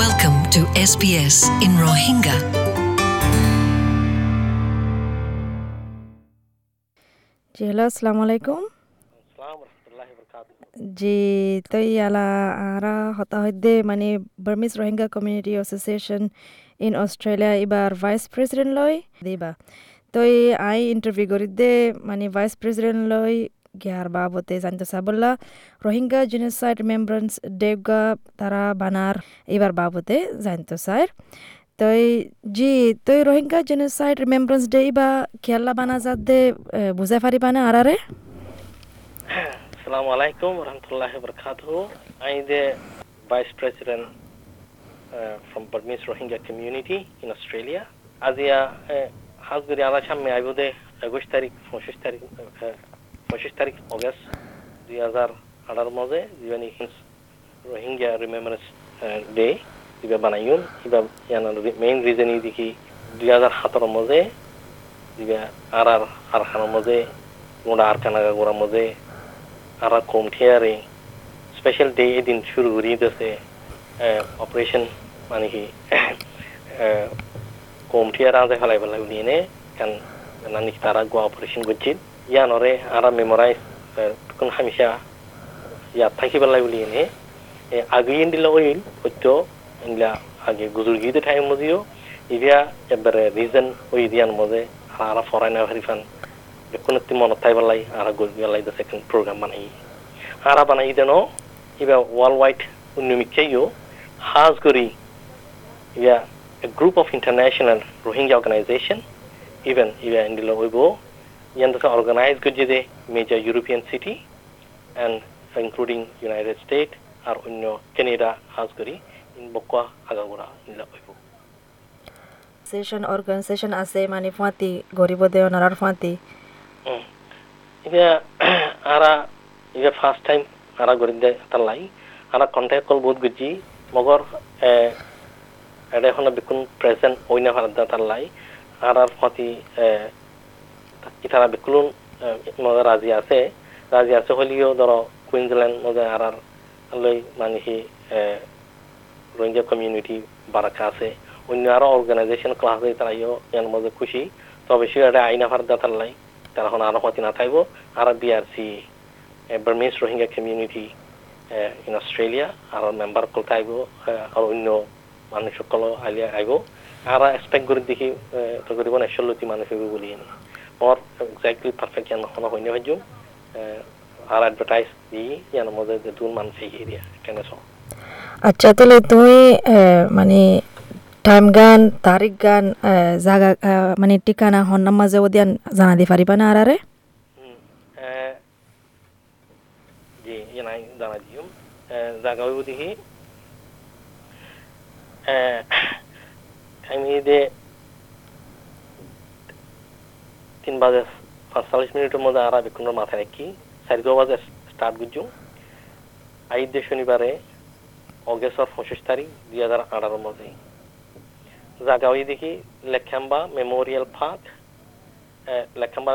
Welcome to SBS in Rohingya. জি hello আসসালামু আলাইকুম জি তই আলা আরা হতা হইদে মানে Burmese Rohingya Community Association in Australia এবার ভাইস প্রেসিডেন্ট লয় দিবা তই আই ইন্টারভিউ করি দে মানে ভাইস প্রেসিডেন্ট লয় গিয়ার বাবতে জানতে সাবল্লা রোহিঙ্গা জেনোসাইড রিমেম্ব্রেন্স ডেগা তারা বানার এবার বাবতে জানতে স্যার তই জি তই রোহিঙ্গা জেনোসাইড রিমেম্ব্রেন্স ডে ইবা খেলা বানা যাত দে বুঝাই পারিবা না আরারে warahmatullahi wabarakatuh. I am the Vice President uh, from Burmese Rohingya community in Australia. আজিয়া হাজ গরি আলা আইব দে একুশ তারিখ পঁচিশ তারিখ পঁচিশ তারিখ, অগস্ট দুই হাজার আঠারো মজে যিবানি রোহিঙ্গা রিমেম্বারেন্স ডে কিবা বানাইন কিবা ইয়ানার মেইন রিজন দেখি দুই হাজার সতেরো মজে কিবা আর আর আর খানোর মজে মোটা আর কানাগা গোড়ার মজে আর আর কমঠিয়ারে স্পেশাল ডে এদিন শুরু করি দিছে অপারেশন মানে কি কমঠিয়ার আজে ফেলাই ফেলাই উলিয়ে নে। কান নানি তারা গোয়া অপারেশন করছি ইয়ানরে আর মেমোরাইজ কোন হামিশা ইয়াত থাকি পেলাই উলিয়ে নে আগে দিল ওইল হইত ইনলা আগে গুজুর গিয়ে ঠাই মজিও ইভিয়া এবারে রিজন ওই দিয়ান মজে আর ফরাইনা হারিফান কোনো মনত থাই পেলাই আর গল পেলাই দে সেকেন্ড প্রোগ্রাম বানাই। আর বানাই দেন ইবা ওয়ার্ল্ড ওয়াইড উন্নমিকাইও হাজ করি ইয়া a group of international Rohingya organization, even even in the Loibo, Yandasa organized Gujide major European city and including United States Unyo Canada Hasguri in Bokwa Agagura in the Loibo. Session organisation আছে মানে ফাঁতি গরিব দেও নারার ফাঁতি Iga ara iga first time ara gorinde talai ara contact call বহুত গুজি মগর এটা এখন বিকুন present ওইনা Bharat তাল্লাই আর আর ফতি ইতারা বিকুলুন মগর রাজি আছে। রাজি আছে হলিও ধরো কুইন্সল্যান্ড মজা আর আর লই মানে কি রোহিঙ্গা কমিউনিটি বারাকা আছে। অন্য আরও অর্গানাইজেশন ক্লাস তারা ইও ইয়ার মধ্যে খুশি। তবে সে এটা আইনা ভারত তাল্লাই তারা এখন আরও হতি না থাকব আর BRC Burmese Rohingya community in Australia R member কল থাকব আর অন্য মানুষ সকল আলিয়া আইব আর এক্সপেক্ট করে দেখি তো কৰিব নেচলতি মানুহ হইব বুলি মোৰ এক্সাক্টলি পারফেক্ট ইয়ান নহ'ব হইনে হইজুম আর এডভার্টাইজ দি ইয়ান মধ্যে যে দুন মানুষ এই দিয়া কেনে আচ্ছা তাহলে তুমি মানে টাইম গান তারিখ গান জাগা মানে ঠিকানা হন্নার মাঝে ওদিয়ান জানা দি পারিবা না আরারে জি ইয়ানাই জানা দিম। জাগা দেখি আমি দে তিন বাজে পাঁচচল্লিশ মিনিটের মধ্যে আর বিক্ষুণ্ণর মাথায় রাখি। চারি বাজে স্টার্ট করছু আই দে শনিবারে অগস্টর পঁচিশ তারিখ দুই হাজার আঠারোর মধ্যে। জাগাওই দেখি লেখাম্বা মেমোরিয়াল পার্ক লেখাম্বা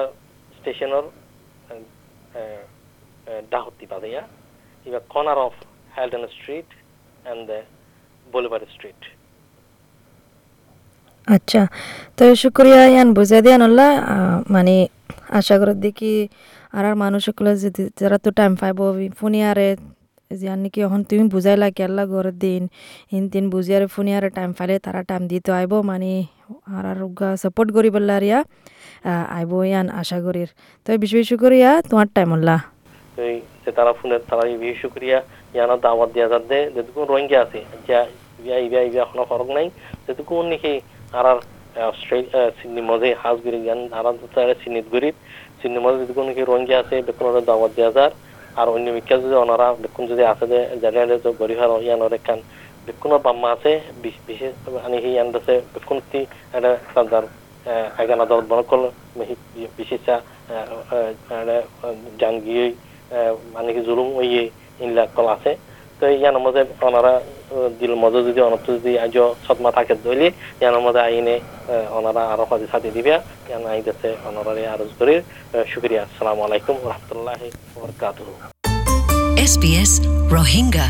স্টেশনের ডাহতি বাদেয়া ইবা corner of Heldon street and the Bolivar street আচ্ছা তো শুক্রিয়া, ইয়ান, বুঝাই দিয়া নল্লা মানে আশা করি দেখি আর আর মানুষ সকলে যদি যারা তো টাইম পাইব, ফোনিয়ারে জিয়ান নাকি এখন তুমি বুঝাইলা কেল্লা ঘরের দিন, ইন দিন বুঝিয়ারে ফোনিয়ারে টাইম পাইলে তারা টাইম দিতে আইব মানে আর আর সাপোর্ট করি বললা আরিয়া আইব ইয়ান, আশা করির তো বেশি বেশি করিয়া তোমার টাইম যে তারা ফোনের তারা বিশেষ শুক্রিয়া ইয়ানা দাওয়াত দিয়া যাতে যেটুকু রোহিঙ্গা আছে ইয়া ইয়া ইয়া, এখনও ফরক নাই, যেটুকু নাকি অস্ট্রেলিয়া সিডনি মধ্যে হাজ গরি জ্ঞান আর তারা সিনিত গরিব সিডনি মধ্যে যেটুকু নাকি রোহিঙ্গা আছে, বেকুন ওরা দাওয়াত দিয়া যার। আর অন্য মিকা যদি ওনারা বেকুন যদি আছে যে জানিয়ে তো গরিব আর ইয়ানোর একখান বেকুনের বাম্মা আছে বিশেষ সেই ইয়ান আছে, বেকুন এটা তার এগানা দল বনকল বিশেষা জাঙ্গিয়ে মানে কি জুলুম ওই ইনলা কল আছে। তো ইয়ার মধ্যে ওনারা দিল মধ্যে যদি অনত যদি আজ সদমা থাকে দলি ইয়ার মধ্যে আইনে ওনারা আরও হজে সাথে দিবে, ইয়ান আইতেছে ওনারা আরজ করি শুক্রিয়া আসসালামু আলাইকুম রহমতুল্লাহ বরকাতুহ SBS Rohingya.